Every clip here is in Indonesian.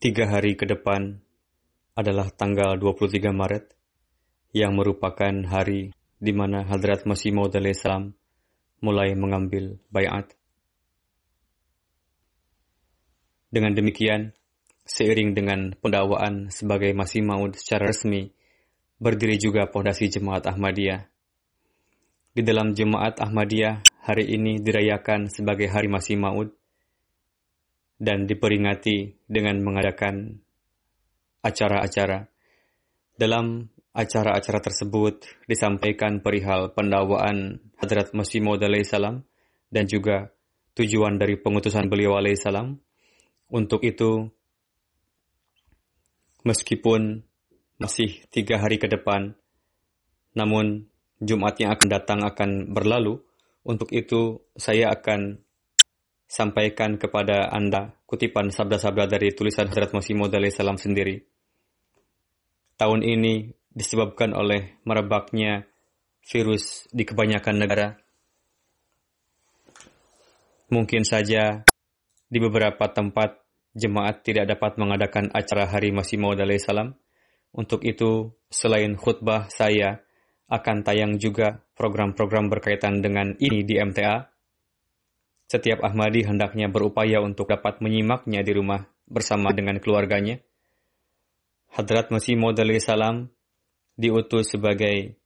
Tiga hari ke depan adalah tanggal 23 Maret, yang merupakan hari di mana Hadrat Masih Maud salam mulai mengambil bayat. Dengan demikian, seiring dengan pendakwaan sebagai Masih Maud secara resmi, berdiri juga Pondasi Jemaat Ahmadiyah. Di dalam Jemaat Ahmadiyah, hari ini dirayakan sebagai Hari Masih Maud dan diperingati dengan mengadakan acara-acara. Dalam acara-acara tersebut disampaikan perihal pendakwaan Hadrat Masih Maud salam dan juga tujuan dari pengutusan beliau salam. Untuk itu, meskipun masih tiga hari ke depan, namun Jumat yang akan datang akan berlalu. Untuk itu, saya akan sampaikan kepada Anda kutipan sabda-sabda dari tulisan Hadrat Masih Maud salam sendiri. Tahun ini disebabkan oleh merebaknya virus di kebanyakan negara. Mungkin saja di beberapa tempat jemaat tidak dapat mengadakan acara Hari Masih Maud salam. Untuk itu, selain khutbah saya akan tayang juga program-program berkaitan dengan ini di MTA. Setiap Ahmadi hendaknya berupaya untuk dapat menyimaknya di rumah bersama dengan keluarganya. Hadrat Masih Maud salam diutus sebagai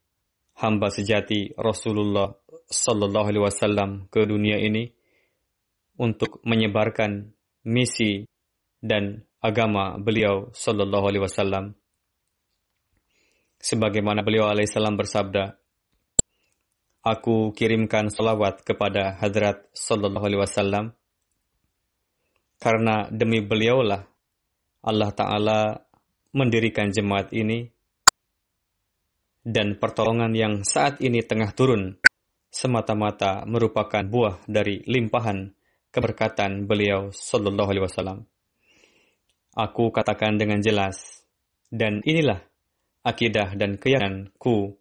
hamba sejati Rasulullah Sallallahu Alaihi Wasallam ke dunia ini untuk menyebarkan misi dan agama beliau Sallallahu Alaihi Wasallam. Sebagaimana beliau alaihissalam bersabda, Aku kirimkan salawat kepada Hadrat Sallallahu Alaihi Wasallam karena demi beliaulah Allah Ta'ala mendirikan jemaat ini dan pertolongan yang saat ini tengah turun semata-mata merupakan buah dari limpahan keberkatan beliau Sallallahu Alaihi Wasallam. Aku katakan dengan jelas, dan inilah akidah dan keyakinanku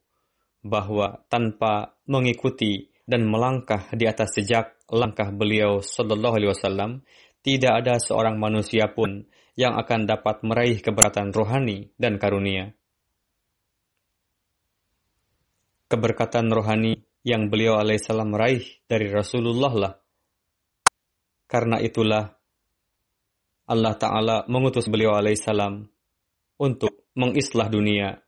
bahwa tanpa mengikuti dan melangkah di atas sejak langkah beliau Sallallahu Alaihi Wasallam, tidak ada seorang manusia pun yang akan dapat meraih keberatan rohani dan karunia. Keberkatan rohani yang beliau alaihissalam meraih dari Rasulullah lah. Karena itulah Allah Ta'ala mengutus beliau alaihissalam untuk mengislah dunia.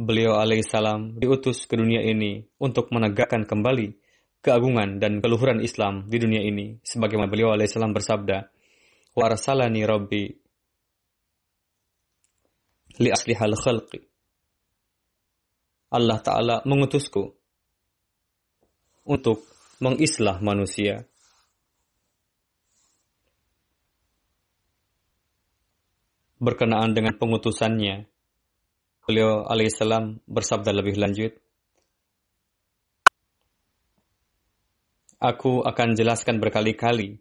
Beliau alaihissalam diutus ke dunia ini untuk menegakkan kembali keagungan dan keluhuran Islam di dunia ini. Sebagaimana beliau alaihissalam bersabda, Wa arsalani Rabbi li aslihal khalqi. Allah Ta'ala mengutusku untuk mengislah manusia. Berkenaan dengan pengutusannya, beliau alaihissalam bersabda lebih lanjut, Aku akan jelaskan berkali-kali,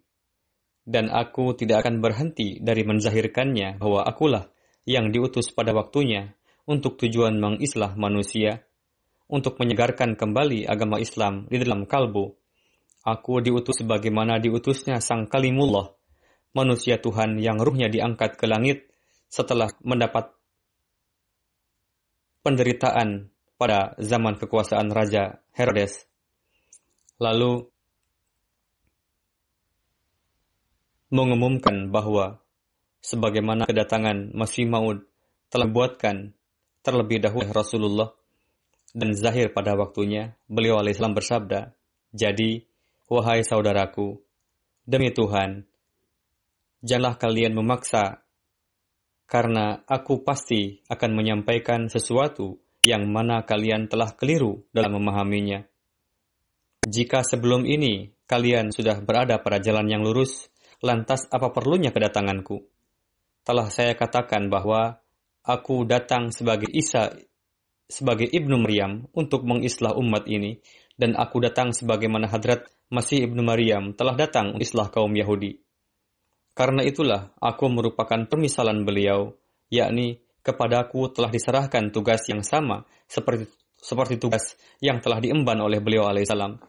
dan aku tidak akan berhenti dari menzahirkannya bahwa akulah yang diutus pada waktunya untuk tujuan mengislah manusia, untuk menyegarkan kembali agama Islam di dalam kalbu. Aku diutus sebagaimana diutusnya Sang Kalimullah, manusia Tuhan yang ruhnya diangkat ke langit setelah mendapat penderitaan pada zaman kekuasaan Raja Herodes. Lalu mengumumkan bahwa sebagaimana kedatangan Masih Maud telah buatkan terlebih dahulu Rasulullah dan zahir pada waktunya, beliau alaihissalam bersabda, Jadi, wahai saudaraku, demi Tuhan, janganlah kalian memaksa, karena aku pasti akan menyampaikan sesuatu yang mana kalian telah keliru dalam memahaminya. Jika sebelum ini kalian sudah berada pada jalan yang lurus, lantas apa perlunya kedatanganku? Telah saya katakan bahwa aku datang sebagai Isa sebagai Ibnu Maryam untuk mengislah umat ini dan aku datang sebagaimana hadrat Masih Ibnu Maryam telah datang islah kaum Yahudi. Karena itulah aku merupakan permisalan beliau, yakni kepadaku telah diserahkan tugas yang sama seperti seperti tugas yang telah diemban oleh beliau alaihissalam.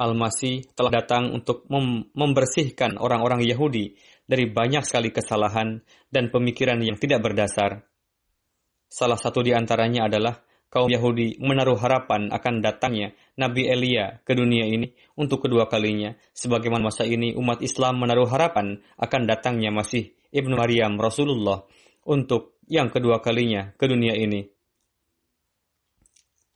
Al-Masih telah datang untuk mem membersihkan orang-orang Yahudi dari banyak sekali kesalahan dan pemikiran yang tidak berdasar. Salah satu di antaranya adalah kaum Yahudi menaruh harapan akan datangnya Nabi Elia ke dunia ini untuk kedua kalinya, sebagaimana masa ini umat Islam menaruh harapan akan datangnya Masih Ibnu Maryam Rasulullah untuk yang kedua kalinya ke dunia ini.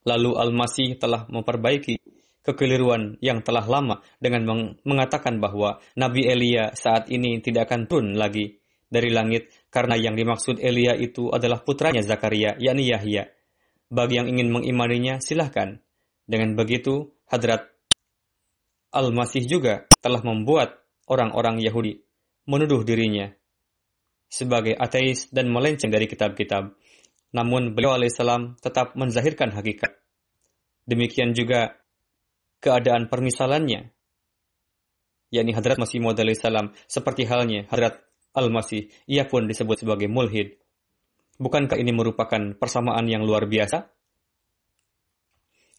Lalu Al-Masih telah memperbaiki kekeliruan yang telah lama dengan mengatakan bahwa Nabi Elia saat ini tidak akan turun lagi dari langit karena yang dimaksud Elia itu adalah putranya Zakaria, yakni Yahya. Bagi yang ingin mengimaninya, silahkan. Dengan begitu, Hadrat Al-Masih juga telah membuat orang-orang Yahudi menuduh dirinya sebagai ateis dan melenceng dari kitab-kitab. Namun beliau alaihissalam tetap menzahirkan hakikat. Demikian juga keadaan permisalannya, yakni Hadrat Masih Maud alaihissalam, seperti halnya Hadrat Al-Masih, ia pun disebut sebagai mulhid. Bukankah ini merupakan persamaan yang luar biasa?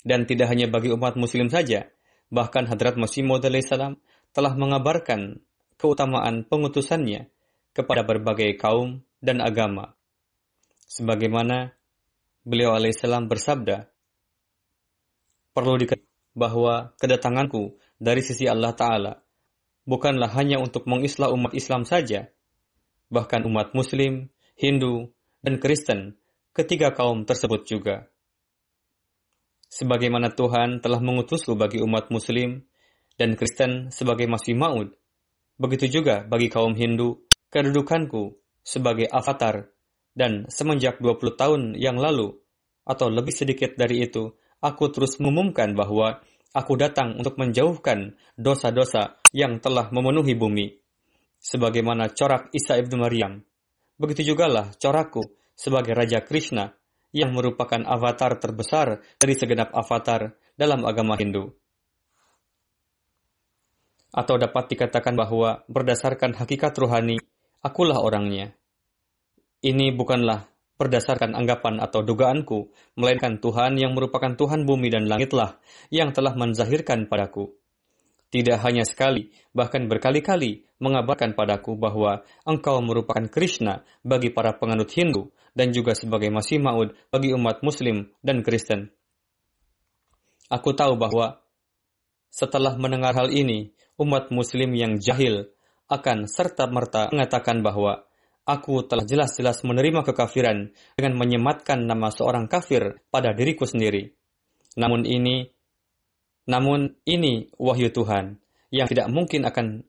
Dan tidak hanya bagi umat muslim saja, bahkan Hadrat Masih Maud salam telah mengabarkan keutamaan pengutusannya kepada berbagai kaum dan agama. Sebagaimana beliau alaihissalam bersabda, perlu diketahui bahwa kedatanganku dari sisi Allah Ta'ala bukanlah hanya untuk mengislah umat Islam saja, bahkan umat Muslim, Hindu, dan Kristen, ketiga kaum tersebut juga. Sebagaimana Tuhan telah mengutusku bagi umat Muslim dan Kristen sebagai masih maud, begitu juga bagi kaum Hindu, kedudukanku sebagai avatar, dan semenjak 20 tahun yang lalu, atau lebih sedikit dari itu, aku terus mengumumkan bahwa aku datang untuk menjauhkan dosa-dosa yang telah memenuhi bumi sebagaimana corak Isa ibnu Maryam. Begitu jugalah corakku sebagai Raja Krishna yang merupakan avatar terbesar dari segenap avatar dalam agama Hindu. Atau dapat dikatakan bahwa berdasarkan hakikat rohani, akulah orangnya. Ini bukanlah berdasarkan anggapan atau dugaanku, melainkan Tuhan yang merupakan Tuhan bumi dan langitlah yang telah menzahirkan padaku tidak hanya sekali, bahkan berkali-kali mengabarkan padaku bahwa engkau merupakan Krishna bagi para penganut Hindu dan juga sebagai Masih Maud bagi umat Muslim dan Kristen. Aku tahu bahwa setelah mendengar hal ini, umat Muslim yang jahil akan serta-merta mengatakan bahwa aku telah jelas-jelas menerima kekafiran dengan menyematkan nama seorang kafir pada diriku sendiri. Namun ini namun ini wahyu Tuhan yang tidak mungkin akan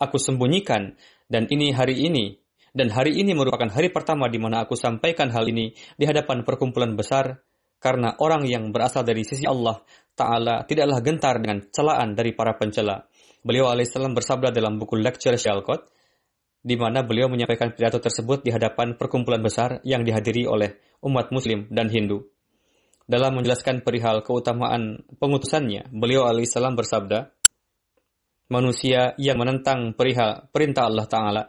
aku sembunyikan dan ini hari ini dan hari ini merupakan hari pertama di mana aku sampaikan hal ini di hadapan perkumpulan besar karena orang yang berasal dari sisi Allah Ta'ala tidaklah gentar dengan celaan dari para pencela. Beliau alaihissalam bersabda dalam buku lecture Shalkot, di mana beliau menyampaikan pidato tersebut di hadapan perkumpulan besar yang dihadiri oleh umat muslim dan Hindu. Dalam menjelaskan perihal keutamaan pengutusannya, beliau alaihissalam bersabda, manusia yang menentang perihal perintah Allah Ta'ala,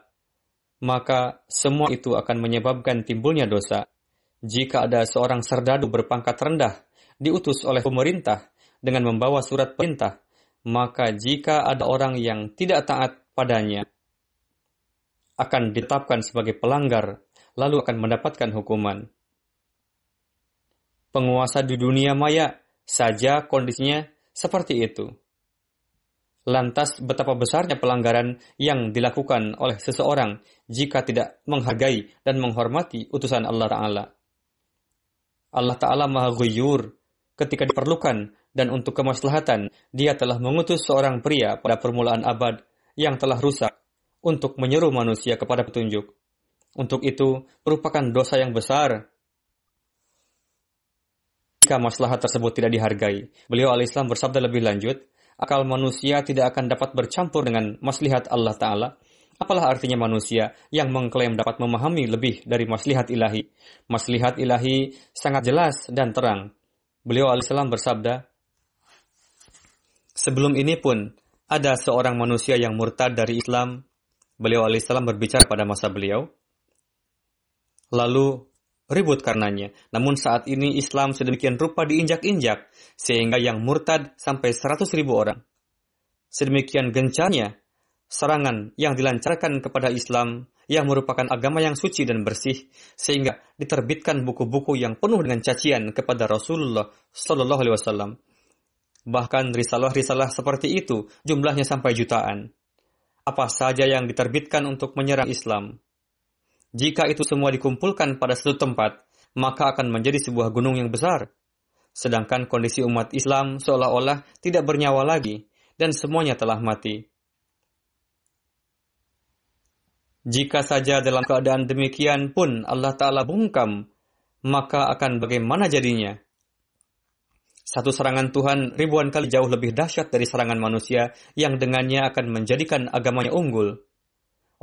maka semua itu akan menyebabkan timbulnya dosa. Jika ada seorang serdadu berpangkat rendah diutus oleh pemerintah dengan membawa surat perintah, maka jika ada orang yang tidak taat padanya, akan ditetapkan sebagai pelanggar, lalu akan mendapatkan hukuman. Penguasa di dunia maya saja kondisinya seperti itu. Lantas betapa besarnya pelanggaran yang dilakukan oleh seseorang jika tidak menghargai dan menghormati utusan Allah Ta'ala. Allah Ta'ala maha guyur ketika diperlukan dan untuk kemaslahatan dia telah mengutus seorang pria pada permulaan abad yang telah rusak untuk menyeru manusia kepada petunjuk. Untuk itu merupakan dosa yang besar jika maslahat tersebut tidak dihargai. Beliau al-Islam bersabda lebih lanjut, akal manusia tidak akan dapat bercampur dengan maslihat Allah Ta'ala. Apalah artinya manusia yang mengklaim dapat memahami lebih dari maslihat ilahi. Maslihat ilahi sangat jelas dan terang. Beliau al-Islam bersabda, Sebelum ini pun, ada seorang manusia yang murtad dari Islam. Beliau al-Islam berbicara pada masa beliau. Lalu ribut karenanya. Namun saat ini Islam sedemikian rupa diinjak-injak, sehingga yang murtad sampai 100 ribu orang. Sedemikian gencarnya serangan yang dilancarkan kepada Islam yang merupakan agama yang suci dan bersih, sehingga diterbitkan buku-buku yang penuh dengan cacian kepada Rasulullah Shallallahu Alaihi Wasallam. Bahkan risalah-risalah seperti itu jumlahnya sampai jutaan. Apa saja yang diterbitkan untuk menyerang Islam, jika itu semua dikumpulkan pada satu tempat, maka akan menjadi sebuah gunung yang besar. Sedangkan kondisi umat Islam seolah-olah tidak bernyawa lagi dan semuanya telah mati. Jika saja dalam keadaan demikian pun Allah Ta'ala bungkam, maka akan bagaimana jadinya? Satu serangan Tuhan ribuan kali jauh lebih dahsyat dari serangan manusia yang dengannya akan menjadikan agamanya unggul.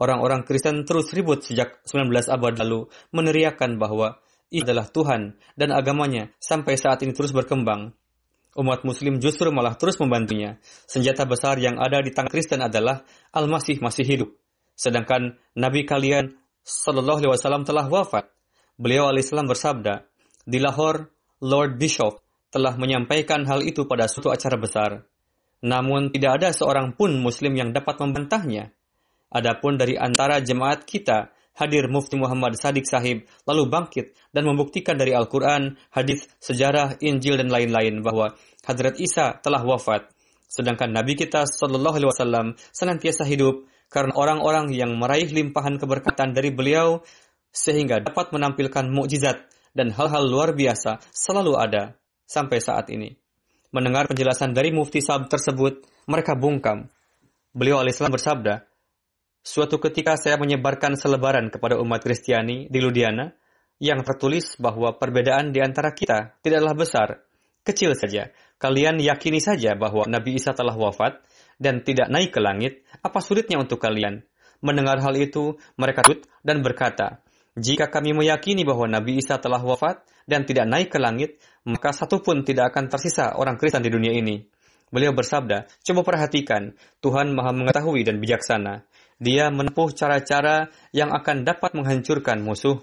Orang-orang Kristen terus ribut sejak 19 abad lalu meneriakan bahwa ia adalah Tuhan dan agamanya sampai saat ini terus berkembang. Umat muslim justru malah terus membantunya. Senjata besar yang ada di tangan Kristen adalah Al-Masih masih hidup. Sedangkan Nabi kalian Sallallahu Alaihi Wasallam telah wafat. Beliau alaihissalam bersabda, di Lahore, Lord Bishop telah menyampaikan hal itu pada suatu acara besar. Namun tidak ada seorang pun muslim yang dapat membantahnya. Adapun dari antara jemaat kita, hadir Mufti Muhammad Sadiq Sahib lalu bangkit dan membuktikan dari Al-Quran, hadis, sejarah, Injil, dan lain-lain bahwa Hadrat Isa telah wafat. Sedangkan Nabi kita Sallallahu Alaihi Wasallam senantiasa hidup karena orang-orang yang meraih limpahan keberkatan dari beliau sehingga dapat menampilkan mukjizat dan hal-hal luar biasa selalu ada sampai saat ini. Mendengar penjelasan dari mufti sahab tersebut, mereka bungkam. Beliau alaihissalam bersabda, Suatu ketika saya menyebarkan selebaran kepada umat Kristiani di Ludiana yang tertulis bahwa perbedaan di antara kita tidaklah besar, kecil saja. Kalian yakini saja bahwa Nabi Isa telah wafat dan tidak naik ke langit, apa sulitnya untuk kalian? Mendengar hal itu, mereka tut dan berkata, jika kami meyakini bahwa Nabi Isa telah wafat dan tidak naik ke langit, maka satu pun tidak akan tersisa orang Kristen di dunia ini. Beliau bersabda, coba perhatikan, Tuhan maha mengetahui dan bijaksana dia menempuh cara-cara yang akan dapat menghancurkan musuh.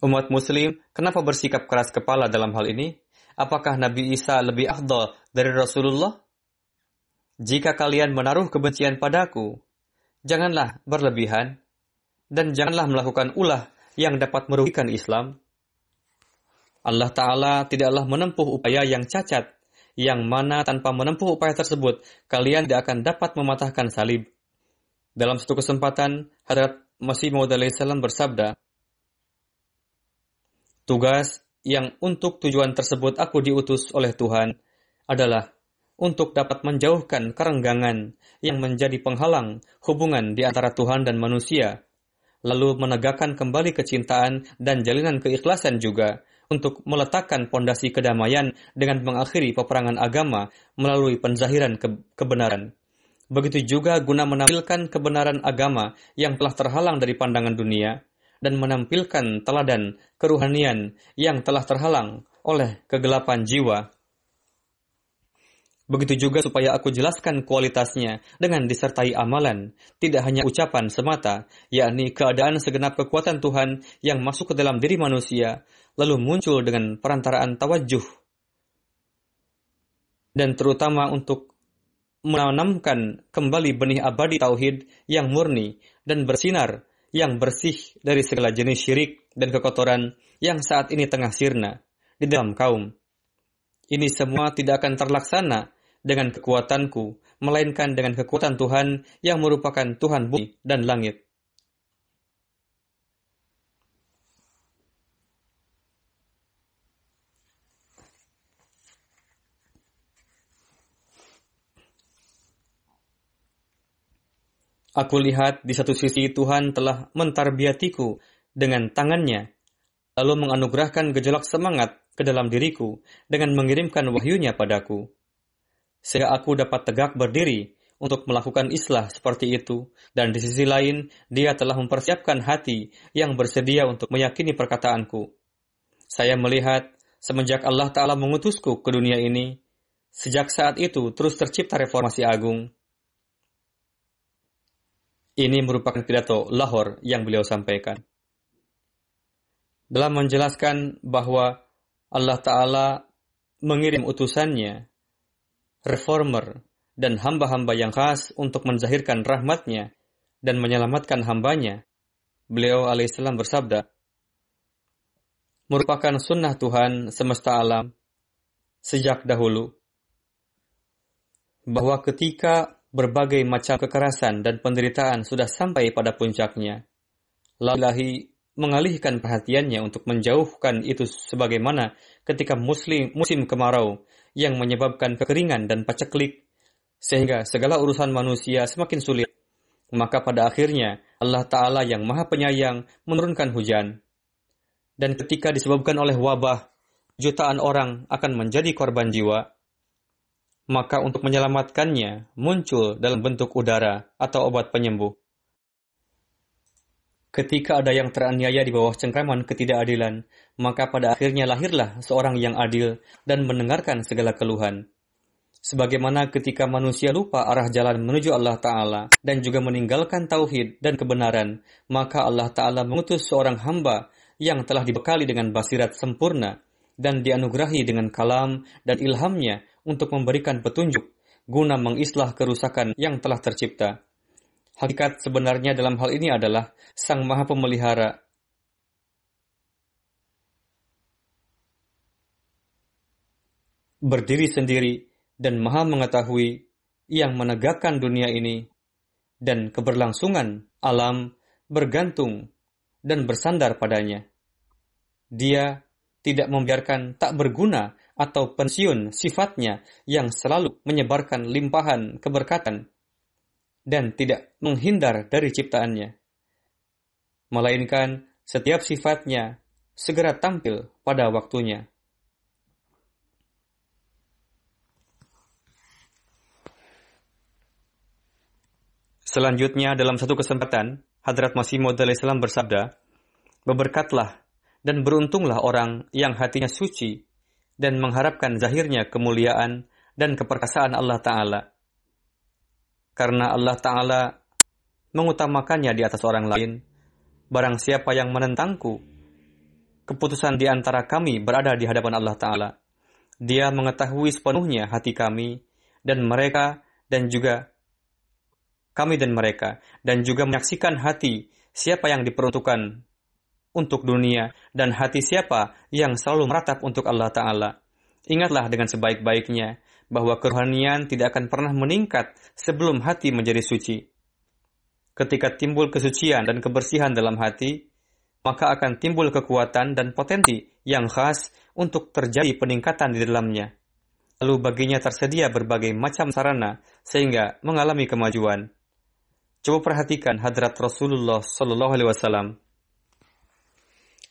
Umat muslim, kenapa bersikap keras kepala dalam hal ini? Apakah Nabi Isa lebih afdal dari Rasulullah? Jika kalian menaruh kebencian padaku, janganlah berlebihan dan janganlah melakukan ulah yang dapat merugikan Islam. Allah Ta'ala tidaklah menempuh upaya yang cacat yang mana tanpa menempuh upaya tersebut, kalian tidak akan dapat mematahkan salib. Dalam satu kesempatan, Hadrat Masih Maud salam bersabda, Tugas yang untuk tujuan tersebut aku diutus oleh Tuhan adalah untuk dapat menjauhkan kerenggangan yang menjadi penghalang hubungan di antara Tuhan dan manusia, lalu menegakkan kembali kecintaan dan jalinan keikhlasan juga untuk meletakkan pondasi kedamaian dengan mengakhiri peperangan agama melalui penzahiran ke kebenaran. Begitu juga guna menampilkan kebenaran agama yang telah terhalang dari pandangan dunia dan menampilkan teladan keruhanian yang telah terhalang oleh kegelapan jiwa. Begitu juga supaya aku jelaskan kualitasnya dengan disertai amalan, tidak hanya ucapan semata, yakni keadaan segenap kekuatan Tuhan yang masuk ke dalam diri manusia, lalu muncul dengan perantaraan tawajuh. Dan terutama untuk menanamkan kembali benih abadi tauhid yang murni dan bersinar, yang bersih dari segala jenis syirik dan kekotoran yang saat ini tengah sirna di dalam kaum. Ini semua tidak akan terlaksana dengan kekuatanku, melainkan dengan kekuatan Tuhan yang merupakan Tuhan bumi dan langit. Aku lihat di satu sisi Tuhan telah mentarbiatiku dengan tangannya, lalu menganugerahkan gejolak semangat ke dalam diriku dengan mengirimkan wahyunya padaku. Sehingga aku dapat tegak berdiri untuk melakukan islah seperti itu, dan di sisi lain, dia telah mempersiapkan hati yang bersedia untuk meyakini perkataanku. Saya melihat semenjak Allah Ta'ala mengutusku ke dunia ini, sejak saat itu terus tercipta reformasi agung, ini merupakan pidato Lahore yang beliau sampaikan. Dalam menjelaskan bahwa Allah Ta'ala mengirim utusannya, reformer, dan hamba-hamba yang khas untuk menzahirkan rahmatnya dan menyelamatkan hambanya, beliau alaihissalam bersabda, merupakan sunnah Tuhan semesta alam sejak dahulu, bahwa ketika berbagai macam kekerasan dan penderitaan sudah sampai pada puncaknya. Lalu mengalihkan perhatiannya untuk menjauhkan itu sebagaimana ketika muslim, musim kemarau yang menyebabkan kekeringan dan paceklik sehingga segala urusan manusia semakin sulit. Maka pada akhirnya Allah Ta'ala yang maha penyayang menurunkan hujan. Dan ketika disebabkan oleh wabah, jutaan orang akan menjadi korban jiwa maka untuk menyelamatkannya muncul dalam bentuk udara atau obat penyembuh. Ketika ada yang teraniaya di bawah cengkraman ketidakadilan, maka pada akhirnya lahirlah seorang yang adil dan mendengarkan segala keluhan. Sebagaimana ketika manusia lupa arah jalan menuju Allah Ta'ala dan juga meninggalkan tauhid dan kebenaran, maka Allah Ta'ala mengutus seorang hamba yang telah dibekali dengan basirat sempurna dan dianugerahi dengan kalam dan ilhamnya untuk memberikan petunjuk guna mengislah kerusakan yang telah tercipta. Hakikat sebenarnya dalam hal ini adalah Sang Maha Pemelihara berdiri sendiri dan Maha Mengetahui yang menegakkan dunia ini dan keberlangsungan alam bergantung dan bersandar padanya. Dia tidak membiarkan tak berguna atau pensiun sifatnya yang selalu menyebarkan limpahan keberkatan dan tidak menghindar dari ciptaannya. Melainkan setiap sifatnya segera tampil pada waktunya. Selanjutnya dalam satu kesempatan, Hadrat Masih Maud bersabda, Beberkatlah dan beruntunglah orang yang hatinya suci dan mengharapkan zahirnya kemuliaan dan keperkasaan Allah Ta'ala. Karena Allah Ta'ala mengutamakannya di atas orang lain, barang siapa yang menentangku, keputusan di antara kami berada di hadapan Allah Ta'ala. Dia mengetahui sepenuhnya hati kami dan mereka dan juga kami dan mereka dan juga menyaksikan hati siapa yang diperuntukkan untuk dunia dan hati siapa yang selalu meratap untuk Allah Ta'ala. Ingatlah dengan sebaik-baiknya bahwa kerohanian tidak akan pernah meningkat sebelum hati menjadi suci. Ketika timbul kesucian dan kebersihan dalam hati, maka akan timbul kekuatan dan potensi yang khas untuk terjadi peningkatan di dalamnya. Lalu baginya tersedia berbagai macam sarana sehingga mengalami kemajuan. Coba perhatikan hadrat Rasulullah Sallallahu Alaihi Wasallam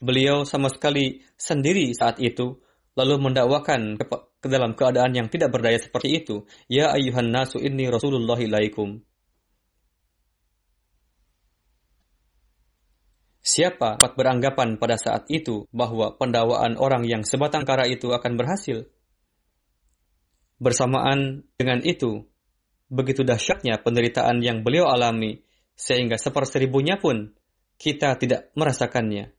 Beliau sama sekali sendiri saat itu, lalu mendakwakan ke, ke dalam keadaan yang tidak berdaya seperti itu. Ya ayuhan nasu inni Rasulullah ilaikum. Siapa dapat beranggapan pada saat itu bahwa pendakwaan orang yang sebatang kara itu akan berhasil? Bersamaan dengan itu, begitu dahsyatnya penderitaan yang beliau alami, sehingga seperseribunya pun kita tidak merasakannya.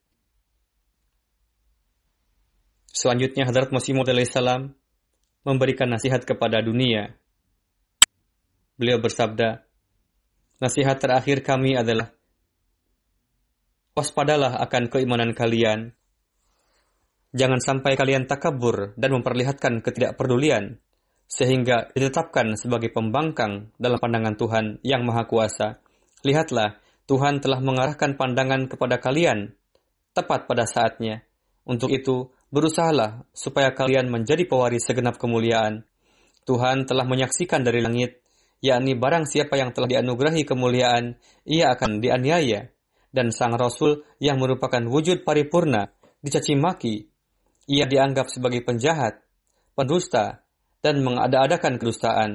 Selanjutnya Hadrat Masih salam memberikan nasihat kepada dunia. Beliau bersabda, Nasihat terakhir kami adalah, Waspadalah akan keimanan kalian. Jangan sampai kalian takabur dan memperlihatkan ketidakpedulian sehingga ditetapkan sebagai pembangkang dalam pandangan Tuhan yang Maha Kuasa. Lihatlah, Tuhan telah mengarahkan pandangan kepada kalian tepat pada saatnya. Untuk itu, berusahalah supaya kalian menjadi pewaris segenap kemuliaan. Tuhan telah menyaksikan dari langit, yakni barang siapa yang telah dianugerahi kemuliaan, ia akan dianiaya. Dan sang Rasul yang merupakan wujud paripurna, dicaci maki. Ia dianggap sebagai penjahat, pendusta, dan mengada-adakan kedustaan.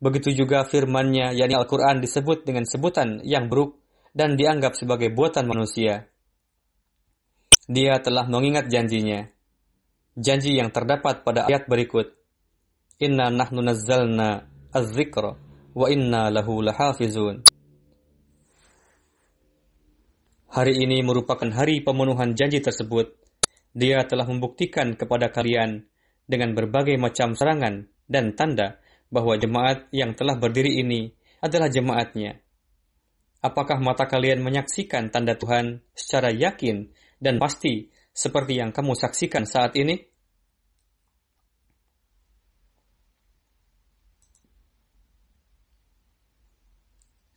Begitu juga firman-Nya, yakni Al-Quran disebut dengan sebutan yang buruk dan dianggap sebagai buatan manusia. Dia telah mengingat janjinya. Janji yang terdapat pada ayat berikut. Inna nahnu nazzalna az-zikra wa inna lahu lahafizun. Hari ini merupakan hari pemenuhan janji tersebut. Dia telah membuktikan kepada kalian dengan berbagai macam serangan dan tanda bahwa jemaat yang telah berdiri ini adalah jemaatnya. Apakah mata kalian menyaksikan tanda Tuhan secara yakin dan pasti seperti yang kamu saksikan saat ini?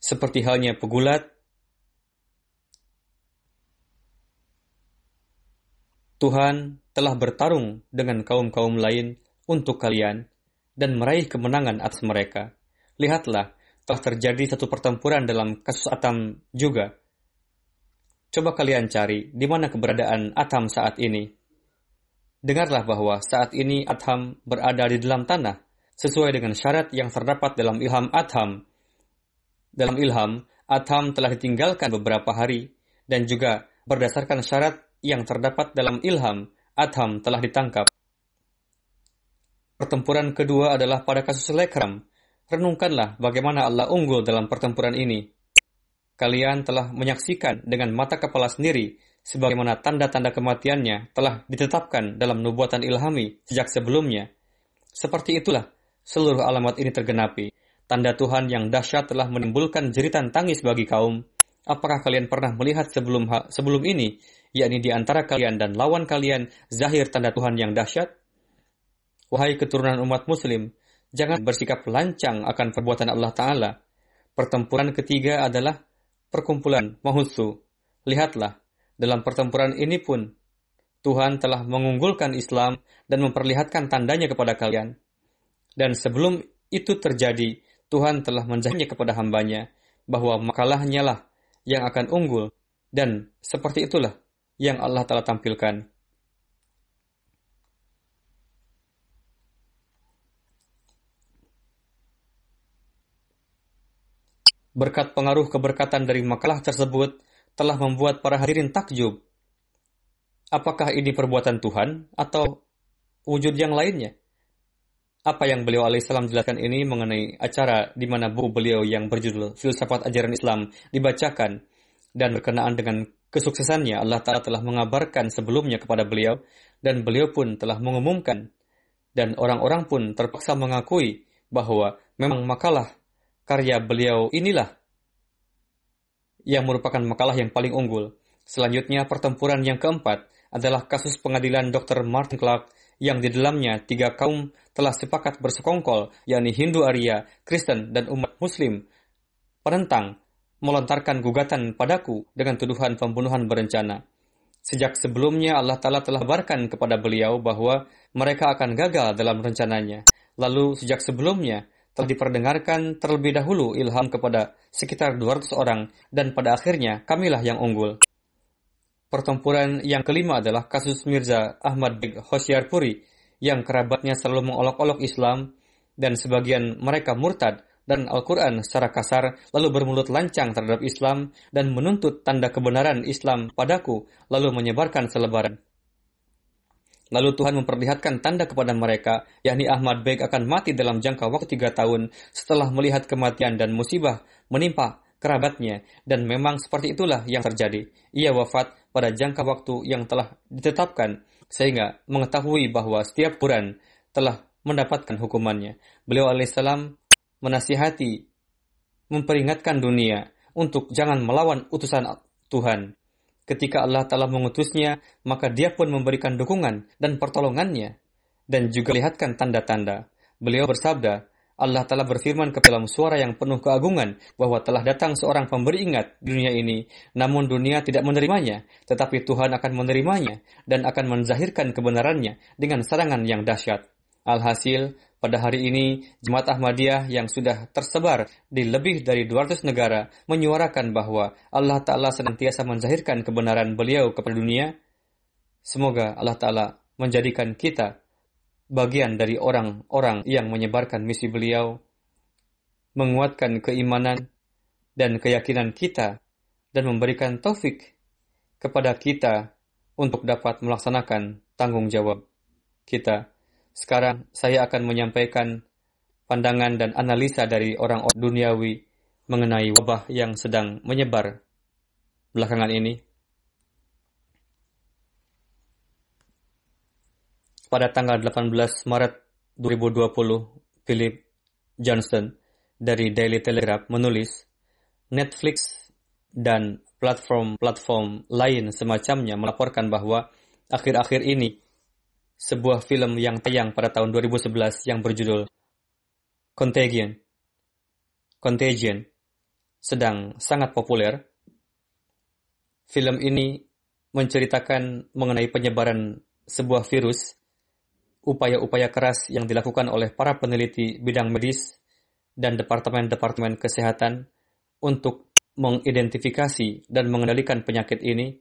Seperti halnya pegulat, Tuhan telah bertarung dengan kaum-kaum lain untuk kalian dan meraih kemenangan atas mereka. Lihatlah, telah terjadi satu pertempuran dalam kasus Atam juga. Coba kalian cari di mana keberadaan Atam saat ini. Dengarlah bahwa saat ini Atam berada di dalam tanah sesuai dengan syarat yang terdapat dalam ilham Atam. Dalam ilham, Atam telah ditinggalkan beberapa hari dan juga berdasarkan syarat yang terdapat dalam ilham, Adham telah ditangkap. Pertempuran kedua adalah pada kasus Lekram. Renungkanlah bagaimana Allah unggul dalam pertempuran ini. Kalian telah menyaksikan dengan mata kepala sendiri sebagaimana tanda-tanda kematiannya telah ditetapkan dalam nubuatan ilhami sejak sebelumnya. Seperti itulah seluruh alamat ini tergenapi. Tanda Tuhan yang dahsyat telah menimbulkan jeritan tangis bagi kaum. Apakah kalian pernah melihat sebelum sebelum ini yakni di antara kalian dan lawan kalian zahir tanda Tuhan yang dahsyat? Wahai keturunan umat muslim, jangan bersikap lancang akan perbuatan Allah Ta'ala. Pertempuran ketiga adalah perkumpulan Mahusu. Lihatlah, dalam pertempuran ini pun Tuhan telah mengunggulkan Islam dan memperlihatkan tandanya kepada kalian. Dan sebelum itu terjadi, Tuhan telah menjanjikan kepada hambanya bahwa makalahnya lah yang akan unggul. Dan seperti itulah yang Allah telah tampilkan. Berkat pengaruh keberkatan dari makalah tersebut telah membuat para hadirin takjub. Apakah ini perbuatan Tuhan atau wujud yang lainnya? Apa yang beliau alaihissalam jelaskan ini mengenai acara di mana buku beliau yang berjudul Filsafat Ajaran Islam dibacakan dan berkenaan dengan kesuksesannya Allah Ta'ala telah mengabarkan sebelumnya kepada beliau dan beliau pun telah mengumumkan dan orang-orang pun terpaksa mengakui bahwa memang makalah karya beliau inilah yang merupakan makalah yang paling unggul. Selanjutnya pertempuran yang keempat adalah kasus pengadilan Dr. Martin Clark yang di dalamnya tiga kaum telah sepakat bersekongkol, yakni Hindu Arya, Kristen, dan umat Muslim, penentang melontarkan gugatan padaku dengan tuduhan pembunuhan berencana. Sejak sebelumnya Allah Ta'ala telah kabarkan kepada beliau bahwa mereka akan gagal dalam rencananya. Lalu sejak sebelumnya telah diperdengarkan terlebih dahulu ilham kepada sekitar 200 orang dan pada akhirnya kamilah yang unggul. Pertempuran yang kelima adalah kasus Mirza Ahmad bin Puri yang kerabatnya selalu mengolok-olok Islam dan sebagian mereka murtad dan Al-Quran secara kasar, lalu bermulut lancang terhadap Islam dan menuntut tanda kebenaran Islam padaku, lalu menyebarkan selebaran. Lalu Tuhan memperlihatkan tanda kepada mereka, yakni Ahmad Beg akan mati dalam jangka waktu tiga tahun setelah melihat kematian dan musibah menimpa kerabatnya. Dan memang seperti itulah yang terjadi. Ia wafat pada jangka waktu yang telah ditetapkan, sehingga mengetahui bahwa setiap Quran telah mendapatkan hukumannya. Beliau alaihissalam menasihati, memperingatkan dunia untuk jangan melawan utusan Tuhan Ketika Allah telah mengutusnya, maka dia pun memberikan dukungan dan pertolongannya. Dan juga lihatkan tanda-tanda. Beliau bersabda, Allah telah berfirman ke dalam suara yang penuh keagungan bahwa telah datang seorang pemberi ingat di dunia ini, namun dunia tidak menerimanya, tetapi Tuhan akan menerimanya dan akan menzahirkan kebenarannya dengan serangan yang dahsyat. Alhasil, pada hari ini, Jemaat Ahmadiyah yang sudah tersebar di lebih dari 200 negara menyuarakan bahwa Allah Ta'ala senantiasa menzahirkan kebenaran beliau kepada dunia. Semoga Allah Ta'ala menjadikan kita bagian dari orang-orang yang menyebarkan misi beliau, menguatkan keimanan dan keyakinan kita, dan memberikan taufik kepada kita untuk dapat melaksanakan tanggung jawab kita. Sekarang saya akan menyampaikan pandangan dan analisa dari orang-orang duniawi mengenai wabah yang sedang menyebar belakangan ini. Pada tanggal 18 Maret 2020, Philip Johnson dari Daily Telegraph menulis, Netflix dan platform-platform lain semacamnya melaporkan bahwa akhir-akhir ini sebuah film yang tayang pada tahun 2011 yang berjudul Contagion. Contagion sedang sangat populer. Film ini menceritakan mengenai penyebaran sebuah virus, upaya-upaya keras yang dilakukan oleh para peneliti bidang medis dan departemen-departemen kesehatan untuk mengidentifikasi dan mengendalikan penyakit ini,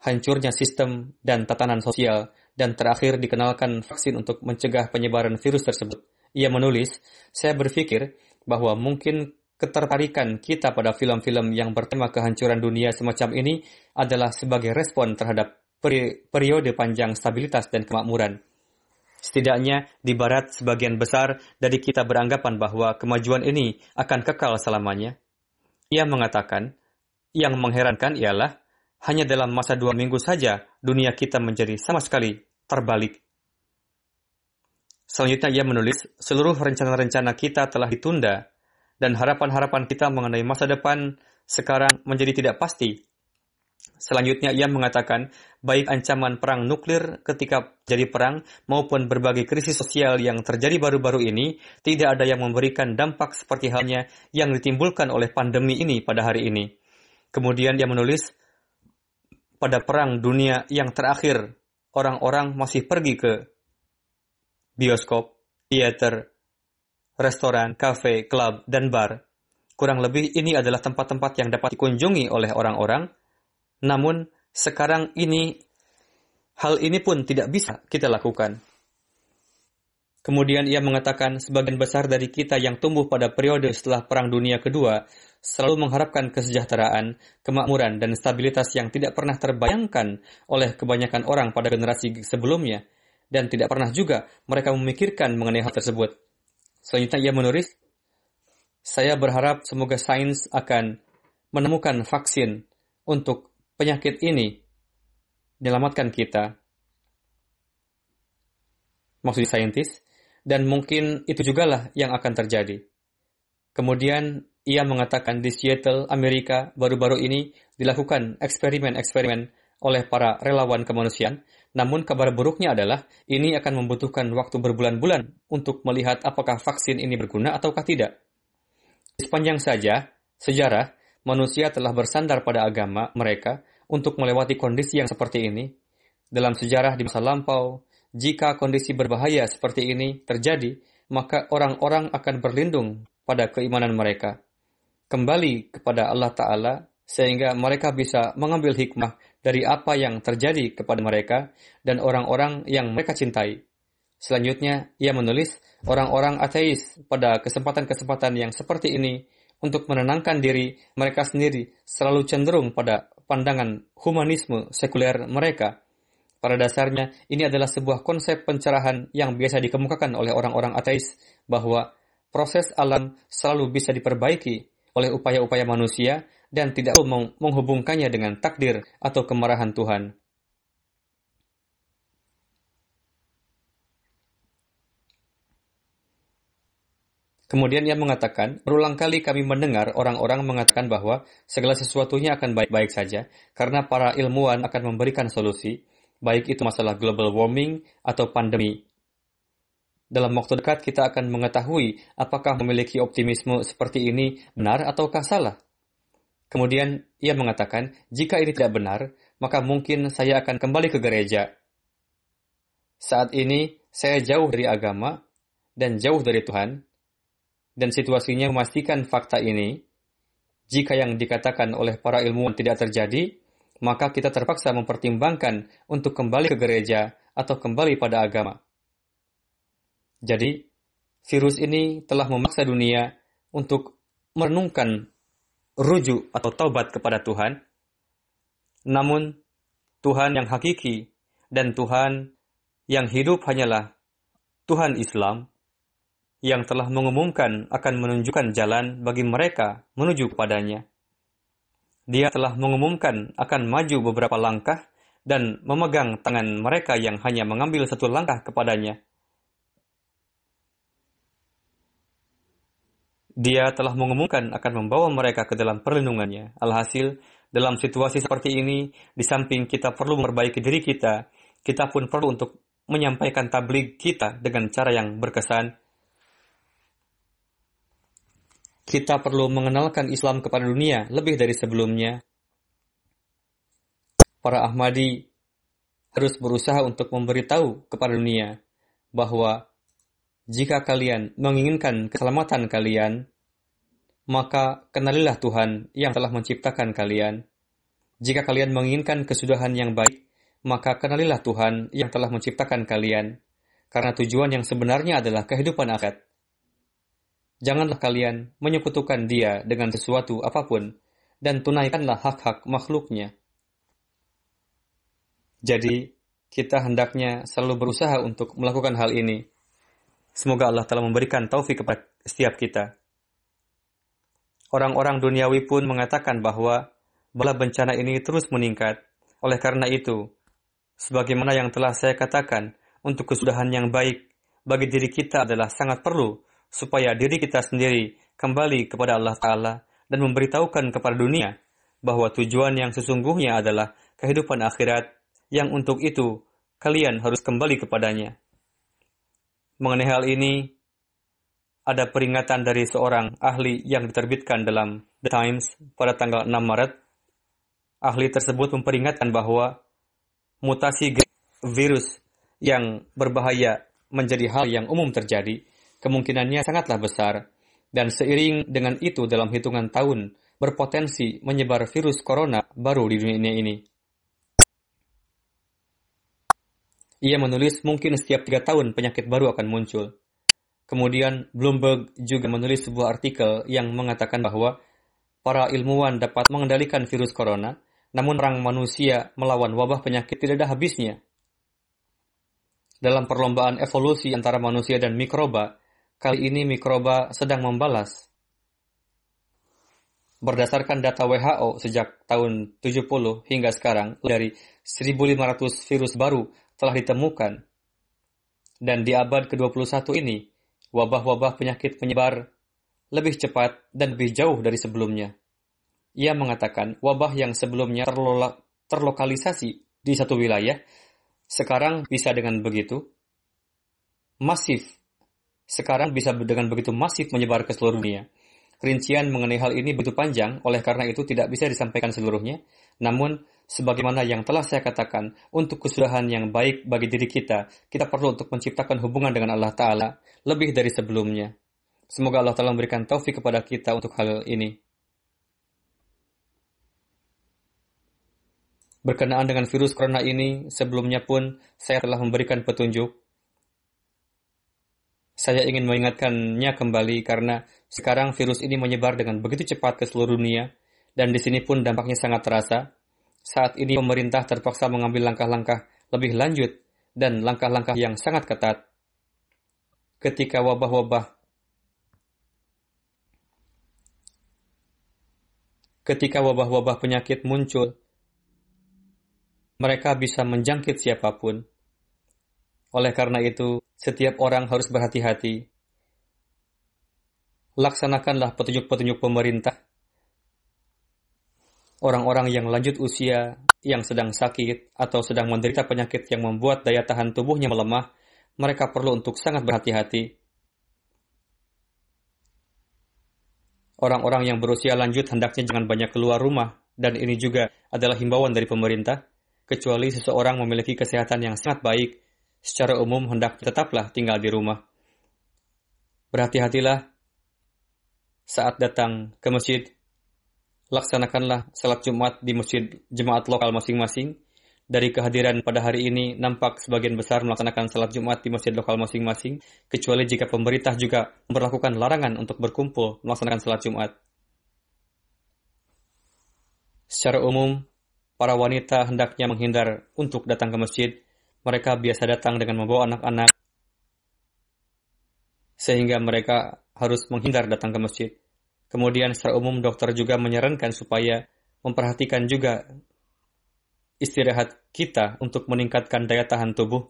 hancurnya sistem dan tatanan sosial dan terakhir dikenalkan vaksin untuk mencegah penyebaran virus tersebut. Ia menulis, saya berpikir bahwa mungkin ketertarikan kita pada film-film yang bertema kehancuran dunia semacam ini adalah sebagai respon terhadap peri periode panjang stabilitas dan kemakmuran. Setidaknya di barat sebagian besar dari kita beranggapan bahwa kemajuan ini akan kekal selamanya. Ia mengatakan, yang mengherankan ialah hanya dalam masa dua minggu saja dunia kita menjadi sama sekali terbalik. Selanjutnya ia menulis, seluruh rencana-rencana kita telah ditunda dan harapan-harapan kita mengenai masa depan sekarang menjadi tidak pasti. Selanjutnya ia mengatakan, baik ancaman perang nuklir ketika jadi perang maupun berbagai krisis sosial yang terjadi baru-baru ini, tidak ada yang memberikan dampak seperti halnya yang ditimbulkan oleh pandemi ini pada hari ini. Kemudian ia menulis, pada perang dunia yang terakhir orang-orang masih pergi ke bioskop, teater, restoran, kafe, klub, dan bar. Kurang lebih ini adalah tempat-tempat yang dapat dikunjungi oleh orang-orang. Namun, sekarang ini hal ini pun tidak bisa kita lakukan. Kemudian ia mengatakan sebagian besar dari kita yang tumbuh pada periode setelah Perang Dunia Kedua selalu mengharapkan kesejahteraan, kemakmuran, dan stabilitas yang tidak pernah terbayangkan oleh kebanyakan orang pada generasi sebelumnya, dan tidak pernah juga mereka memikirkan mengenai hal tersebut. Selanjutnya ia menulis, saya berharap semoga sains akan menemukan vaksin untuk penyakit ini, menyelamatkan kita. Maksud saintis, dan mungkin itu jugalah yang akan terjadi. Kemudian ia mengatakan di Seattle, Amerika, baru-baru ini dilakukan eksperimen-eksperimen oleh para relawan kemanusiaan. Namun kabar buruknya adalah ini akan membutuhkan waktu berbulan-bulan untuk melihat apakah vaksin ini berguna ataukah tidak. Sepanjang saja, sejarah, manusia telah bersandar pada agama mereka untuk melewati kondisi yang seperti ini. Dalam sejarah di masa lampau, jika kondisi berbahaya seperti ini terjadi, maka orang-orang akan berlindung pada keimanan mereka. Kembali kepada Allah Ta'ala, sehingga mereka bisa mengambil hikmah dari apa yang terjadi kepada mereka dan orang-orang yang mereka cintai. Selanjutnya, ia menulis orang-orang ateis pada kesempatan-kesempatan yang seperti ini untuk menenangkan diri mereka sendiri selalu cenderung pada pandangan humanisme sekuler mereka Pada dasarnya, ini adalah sebuah konsep pencerahan yang biasa dikemukakan oleh orang-orang ateis bahwa proses alam selalu bisa diperbaiki oleh upaya-upaya manusia dan tidak perlu menghubungkannya dengan takdir atau kemarahan Tuhan. Kemudian ia mengatakan, berulang kali kami mendengar orang-orang mengatakan bahwa segala sesuatunya akan baik-baik saja, karena para ilmuwan akan memberikan solusi, baik itu masalah global warming atau pandemi. Dalam waktu dekat kita akan mengetahui apakah memiliki optimisme seperti ini benar ataukah salah. Kemudian ia mengatakan, jika ini tidak benar, maka mungkin saya akan kembali ke gereja. Saat ini, saya jauh dari agama dan jauh dari Tuhan, dan situasinya memastikan fakta ini, jika yang dikatakan oleh para ilmuwan tidak terjadi, maka kita terpaksa mempertimbangkan untuk kembali ke gereja atau kembali pada agama. Jadi, virus ini telah memaksa dunia untuk merenungkan rujuk atau taubat kepada Tuhan. Namun, Tuhan yang hakiki dan Tuhan yang hidup hanyalah Tuhan Islam yang telah mengumumkan akan menunjukkan jalan bagi mereka menuju kepadanya. Dia telah mengumumkan akan maju beberapa langkah dan memegang tangan mereka yang hanya mengambil satu langkah kepadanya. Dia telah mengumumkan akan membawa mereka ke dalam perlindungannya. Alhasil, dalam situasi seperti ini, di samping kita perlu memperbaiki diri kita, kita pun perlu untuk menyampaikan tablik kita dengan cara yang berkesan, kita perlu mengenalkan Islam kepada dunia lebih dari sebelumnya. Para Ahmadi harus berusaha untuk memberitahu kepada dunia bahwa jika kalian menginginkan keselamatan kalian, maka kenalilah Tuhan yang telah menciptakan kalian. Jika kalian menginginkan kesudahan yang baik, maka kenalilah Tuhan yang telah menciptakan kalian. Karena tujuan yang sebenarnya adalah kehidupan akhirat. Janganlah kalian menyekutukan dia dengan sesuatu apa pun, dan tunaikanlah hak-hak makhluknya. Jadi, kita hendaknya selalu berusaha untuk melakukan hal ini. Semoga Allah telah memberikan taufik kepada setiap kita. Orang-orang duniawi pun mengatakan bahwa bala bencana ini terus meningkat. Oleh karena itu, sebagaimana yang telah saya katakan, untuk kesudahan yang baik bagi diri kita adalah sangat perlu supaya diri kita sendiri kembali kepada Allah Ta'ala dan memberitahukan kepada dunia bahwa tujuan yang sesungguhnya adalah kehidupan akhirat yang untuk itu kalian harus kembali kepadanya. Mengenai hal ini, ada peringatan dari seorang ahli yang diterbitkan dalam The Times pada tanggal 6 Maret. Ahli tersebut memperingatkan bahwa mutasi virus yang berbahaya menjadi hal yang umum terjadi kemungkinannya sangatlah besar, dan seiring dengan itu dalam hitungan tahun berpotensi menyebar virus corona baru di dunia ini. Ia menulis mungkin setiap tiga tahun penyakit baru akan muncul. Kemudian Bloomberg juga menulis sebuah artikel yang mengatakan bahwa para ilmuwan dapat mengendalikan virus corona, namun orang manusia melawan wabah penyakit tidak ada habisnya. Dalam perlombaan evolusi antara manusia dan mikroba, Kali ini mikroba sedang membalas. Berdasarkan data WHO sejak tahun 70 hingga sekarang, dari 1.500 virus baru telah ditemukan. Dan di abad ke-21 ini, wabah-wabah penyakit menyebar lebih cepat dan lebih jauh dari sebelumnya. Ia mengatakan wabah yang sebelumnya terlola, terlokalisasi di satu wilayah, sekarang bisa dengan begitu masif sekarang bisa dengan begitu masif menyebar ke seluruh dunia. Rincian mengenai hal ini begitu panjang, oleh karena itu tidak bisa disampaikan seluruhnya. Namun, sebagaimana yang telah saya katakan, untuk kesudahan yang baik bagi diri kita, kita perlu untuk menciptakan hubungan dengan Allah Ta'ala lebih dari sebelumnya. Semoga Allah Ta'ala memberikan taufik kepada kita untuk hal ini. Berkenaan dengan virus corona ini, sebelumnya pun saya telah memberikan petunjuk saya ingin mengingatkannya kembali karena sekarang virus ini menyebar dengan begitu cepat ke seluruh dunia dan di sini pun dampaknya sangat terasa. Saat ini pemerintah terpaksa mengambil langkah-langkah lebih lanjut dan langkah-langkah yang sangat ketat. Ketika wabah-wabah ketika wabah-wabah penyakit muncul, mereka bisa menjangkit siapa pun. Oleh karena itu, setiap orang harus berhati-hati. Laksanakanlah petunjuk-petunjuk pemerintah. Orang-orang yang lanjut usia, yang sedang sakit, atau sedang menderita penyakit yang membuat daya tahan tubuhnya melemah, mereka perlu untuk sangat berhati-hati. Orang-orang yang berusia lanjut hendaknya jangan banyak keluar rumah, dan ini juga adalah himbauan dari pemerintah, kecuali seseorang memiliki kesehatan yang sangat baik, secara umum hendak tetaplah tinggal di rumah. Berhati-hatilah saat datang ke masjid, laksanakanlah salat Jumat di masjid jemaat lokal masing-masing. Dari kehadiran pada hari ini, nampak sebagian besar melaksanakan salat Jumat di masjid lokal masing-masing, kecuali jika pemerintah juga memperlakukan larangan untuk berkumpul melaksanakan salat Jumat. Secara umum, para wanita hendaknya menghindar untuk datang ke masjid. Mereka biasa datang dengan membawa anak-anak, sehingga mereka harus menghindar datang ke masjid. Kemudian secara umum dokter juga menyarankan supaya memperhatikan juga istirahat kita untuk meningkatkan daya tahan tubuh.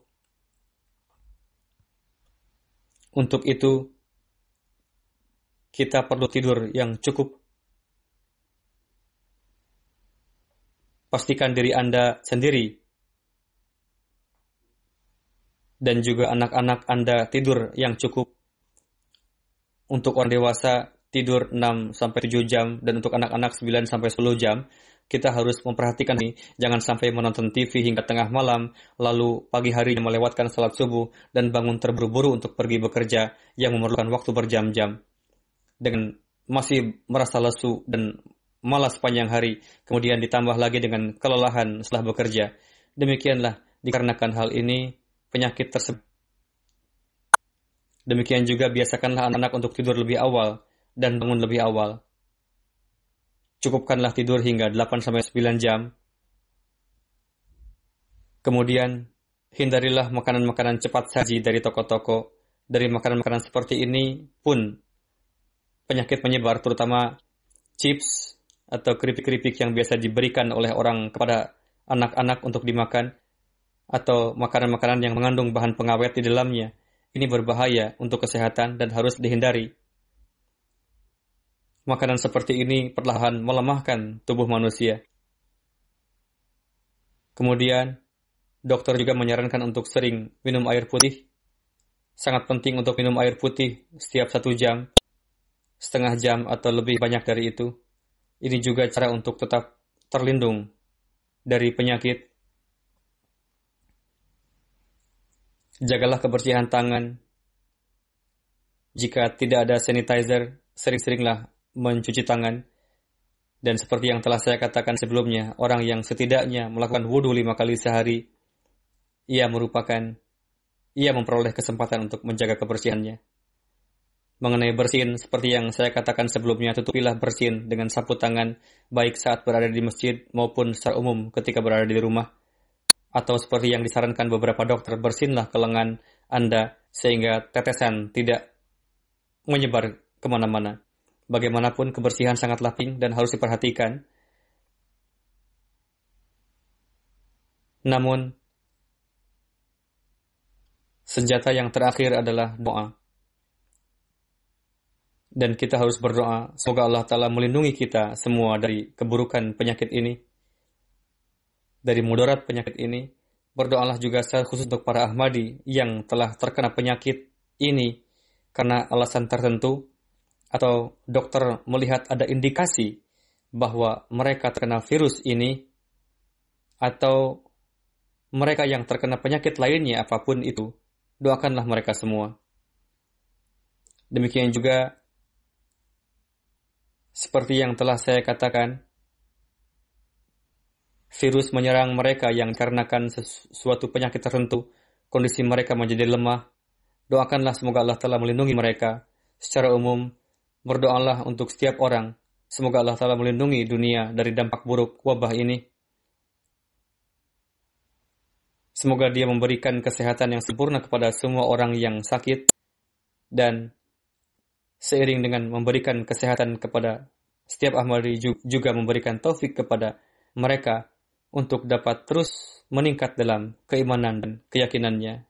Untuk itu, kita perlu tidur yang cukup. Pastikan diri Anda sendiri dan juga anak-anak Anda tidur yang cukup. Untuk orang dewasa, tidur 6 sampai 7 jam dan untuk anak-anak 9 sampai 10 jam kita harus memperhatikan ini, jangan sampai menonton TV hingga tengah malam, lalu pagi hari melewatkan salat subuh dan bangun terburu-buru untuk pergi bekerja yang memerlukan waktu berjam-jam. Dengan masih merasa lesu dan malas sepanjang hari, kemudian ditambah lagi dengan kelelahan setelah bekerja. Demikianlah, dikarenakan hal ini, penyakit tersebut. Demikian juga biasakanlah anak-anak untuk tidur lebih awal dan bangun lebih awal cukupkanlah tidur hingga 8-9 jam. Kemudian, hindarilah makanan-makanan cepat saji dari toko-toko. Dari makanan-makanan seperti ini pun penyakit menyebar, terutama chips atau keripik-keripik yang biasa diberikan oleh orang kepada anak-anak untuk dimakan, atau makanan-makanan yang mengandung bahan pengawet di dalamnya. Ini berbahaya untuk kesehatan dan harus dihindari. Makanan seperti ini perlahan melemahkan tubuh manusia. Kemudian, dokter juga menyarankan untuk sering minum air putih. Sangat penting untuk minum air putih setiap satu jam, setengah jam atau lebih banyak dari itu. Ini juga cara untuk tetap terlindung dari penyakit. Jagalah kebersihan tangan. Jika tidak ada sanitizer, sering-seringlah mencuci tangan. Dan seperti yang telah saya katakan sebelumnya, orang yang setidaknya melakukan wudhu lima kali sehari, ia merupakan, ia memperoleh kesempatan untuk menjaga kebersihannya. Mengenai bersin, seperti yang saya katakan sebelumnya, tutupilah bersin dengan sapu tangan, baik saat berada di masjid maupun secara umum ketika berada di rumah. Atau seperti yang disarankan beberapa dokter, bersinlah ke lengan Anda sehingga tetesan tidak menyebar ke mana-mana. Bagaimanapun kebersihan sangatlah penting dan harus diperhatikan. Namun, senjata yang terakhir adalah doa. Dan kita harus berdoa, semoga Allah Ta'ala melindungi kita semua dari keburukan penyakit ini, dari mudarat penyakit ini. Berdoalah juga khusus untuk para Ahmadi yang telah terkena penyakit ini karena alasan tertentu atau dokter melihat ada indikasi bahwa mereka terkena virus ini atau mereka yang terkena penyakit lainnya apa pun itu, doakanlah mereka semua. Demikian juga seperti yang telah saya katakan, virus menyerang mereka yang karenakan sesuatu penyakit tertentu, kondisi mereka menjadi lemah. Doakanlah semoga Allah telah melindungi mereka. Secara umum, Berdoalah untuk setiap orang. Semoga Allah Ta'ala melindungi dunia dari dampak buruk wabah ini. Semoga dia memberikan kesehatan yang sempurna kepada semua orang yang sakit dan seiring dengan memberikan kesehatan kepada setiap Ahmadi juga memberikan taufik kepada mereka untuk dapat terus meningkat dalam keimanan dan keyakinannya.